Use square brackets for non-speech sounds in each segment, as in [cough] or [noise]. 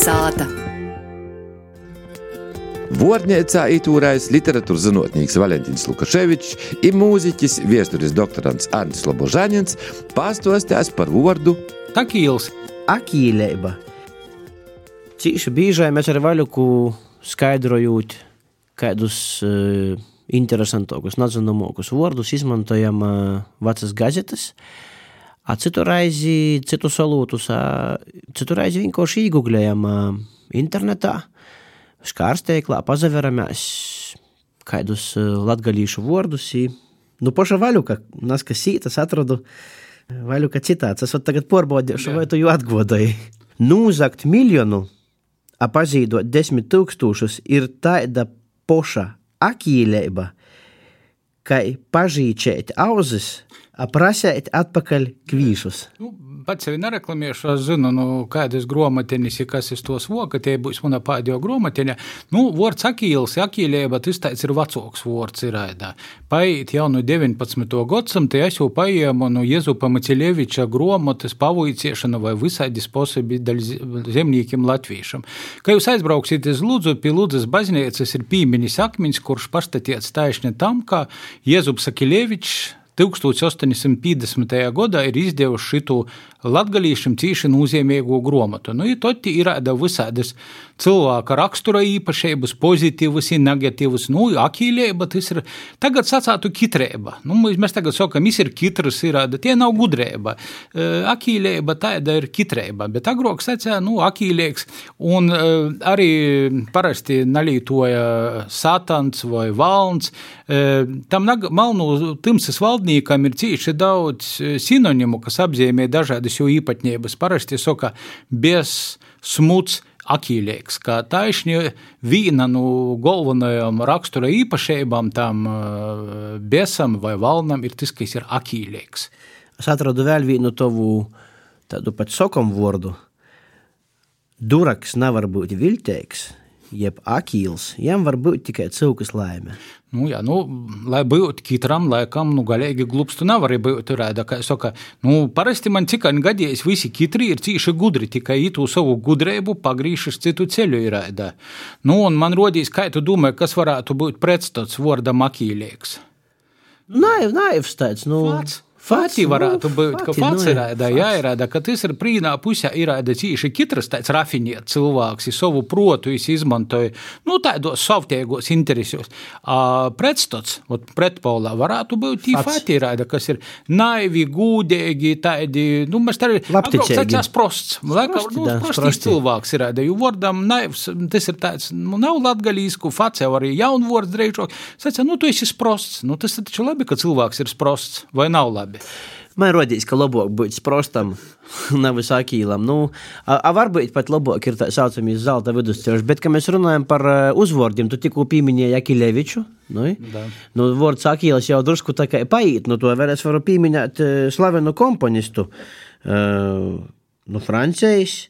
Kalnasāta. Vornēcā itūrais literatūras zinātnieks Valentīns Lukaševičs un mūziķis, vēstures doktorants Arnis Lobožāņins pastāstīs par vārdu Takīls. Akīlība. Cīši bieži mēs ar vaļuku skaidrojot kādus uh, interesantākus, nezināmākus vārdus, izmantojam uh, vecas gazetes. A citu reizi, citu salūtus, citu reizi vienkārši iegūlējam internetā, skārsteiklā, pazaveramies kādus latgalīšu vārdus. Nu, paša vaļuka, nas, kas sītas atradu, vaļuka citāts. Es tagad porbaudīšu, vai tu jau atgodoji. Nūzakt miljonu, apazīdot desmit tūkstošus, ir tāda poša akīlība, kā pažīčēt auzas prasēt atpakaļ kvīšus. Nu, pats sevi nereklamēšu, es zinu, nu, kādas grāmatiņas ir, kas ir tos voka, tie būs mana pēdējā grāmatiņa. Nu, vārds akīls, akīlība, tas tāds ir vecāks vārds ir ēdā. Paiet jau no 19. gadsimta, es jau paiemu no Jezupa Maciļeviča grāmatas pavojiciešana vai visādi sposobi zemniekiem latviešam. Kad jūs aizbrauksiet uz Lūdzu, pie Lūdzas baznīcas ir pīmiņas akmeņš, kurš pastatīts taisni tam, ka Jezups Akiļevičs 1850. gadā ir izdevuši šo latgadījušiem cīši nozīmīgu grāmatu. Nu, Tad ir visādas cilvēka rakstura īpašības, pozitīvas, negatīvas. Nu, akīlība tas ir tagad sacātu kitrēba. Nu, mēs tagad sakām, mis ir kitrs, ir, tie nav gudrība. Akīlība tāda ir kitrēba, bet agrāk sacīja, nu, akīlīgs. Un arī parasti nalītoja satans vai valns. Tam malnu timsas valdniekam ir cīši daudz sinonimu, kas apzīmē dažādas jau īpatnības. Parasti saka, bez smuts akīlīgs, kā taisni viena no galvenajām rakstura īpašībām tam besam vai valnam ir tas, ka viņš ir akīlīgs. Es atradu vēl vienu tavu tādu pat sokam vārdu. Duraks nevar būt viltīgs, jeb akīls, jām var būt tikai cilkas laime. Nu, jā, nu, lai būtu katram laikam, nu, galīgi glupstu nevar būt. Rēda, kā saka, nu, parasti man tikai gadījis, visi kitri ir cīši gudri, tikai itu savu gudrību pagrīšas citu ceļu ir rēda. Nu, un man rodīs, kā tu domā, kas varētu būt pretstats vārdam akīlieks? Naiv, naivs tāds, nu. Vāc. Fati varētu būt, ka pats ir ēda, jāierāda, ka tas ir prīnā pusē ir ēda cīši kitras tāds rafiniet cilvēks, ir savu protu, es izmantoju, nu, tādos savtiegos interesos. Pretstots, ot, pretpolā varētu būt tī fati ir ēda, kas ir naivi, gūdēgi, tādi, nu, mēs tā arī, Lapticēgi. prosts, laikam, nu, prostīs cilvēks ir ēda, jo vārdam naivs, tas ir tāds, nu, nav latgalīsku, face arī jaunu vārdu dreidžok, sacā, nu, tu esi sprosts, nu, tas taču labi, ka cilvēks ir sprosts, vai nav labi? Man rodīs, ka labāk būt sprostam, [laughs] nevis akīlam. Nu, a, a varbūt pat labāk ir tā saucamie zelta vidusceļš, bet, kad mēs runājam par uzvārdiem, tu tikko pieminēji Akileviču. Nu, Da. nu, vārds akīls jau drusku tā kā paiet, nu to vēl es varu pieminēt slavenu komponistu uh, no Francijas,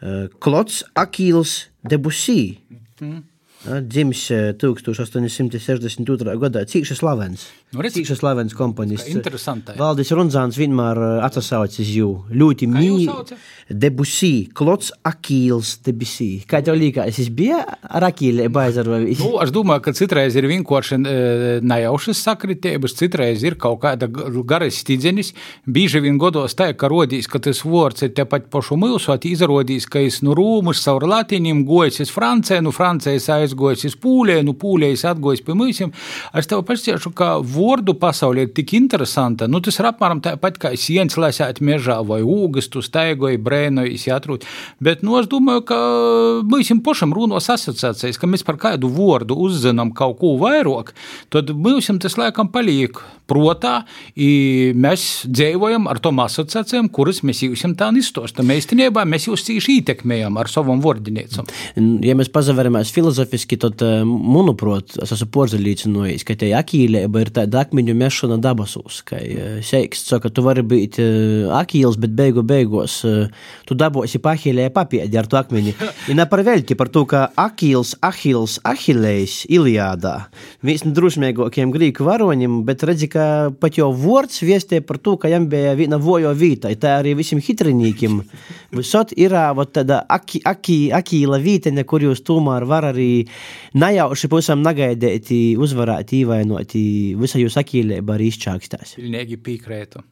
uh, Klots Akīls Debussy. Mhm. Dzimis 1862. gadā Cīkša Slavens. Nu, redz, Cīkša Slavens komponists. Interesantai. Valdis Runzāns vienmēr atsaucis jū. Ļoti mīļi. Debussy, Klots Akīls Debussy. Kā tev liekas, es biju ar Akīli baizar vai viss? Nu, es domāju, ka citreiz ir vienkārši e, nejaušas sakritības, citreiz ir kaut kāda garas stīdzenis. Bieži vien godos tā, ka rodīs, ka tas vārds ir tepat pašu milsot, izrodīs, ka es no Rūmas caur Latīņiem gojis uz Franciju, no Francijas aizgojis uz Pūlē, no Pūlējas atgojis pie mūsiem. Es tev pastāstīšu, ka vārdu pasaulē ir tik interesanta. Nu, tas ir apmēram tāpat kā sienas lasēt mežā vai ūgas, tu staigoji, brēnoji, atrūt. Bet, nu, es domāju, ka mēs jums pašam runos asociācijas, ka mēs par kādu vārdu uzzinām kaut ko vairāk, tad mums tas laikam paliek protā, i mēs dzīvojam ar tom asociācijām, kuras mēs jums tā izstāstām. Īstenībā mēs jūs cīši ietekmējam ar savam vārdinīcam. Ja mēs pazaveramies filozofiski, zinātniski, tad, manuprāt, es esmu porzelīcinojis, ka te akīlība ir tāda akmeņu mešana dabasūs, ka seiks saka, tu vari būt akīls, bet beigu beigos tu dabosi pahīlē papēdi ar to akmeņu. Ir par velti par to, ka akīls, ahils, ahilējs Iliādā. Viens no drusmīgākajiem grīku varoņiem, bet redzi, ka pat jau vārds viestē par to, ka jām bija viena vojo vīta. Tā arī visiem hitrinīkiem. Visot ir tāda akīla vīteņa, kur jūs tomēr var arī najauši pusam nagaidēti, uzvarēt, īvainot, visa jūs akīlēba arī izčākstās. Pilnīgi piekrētu.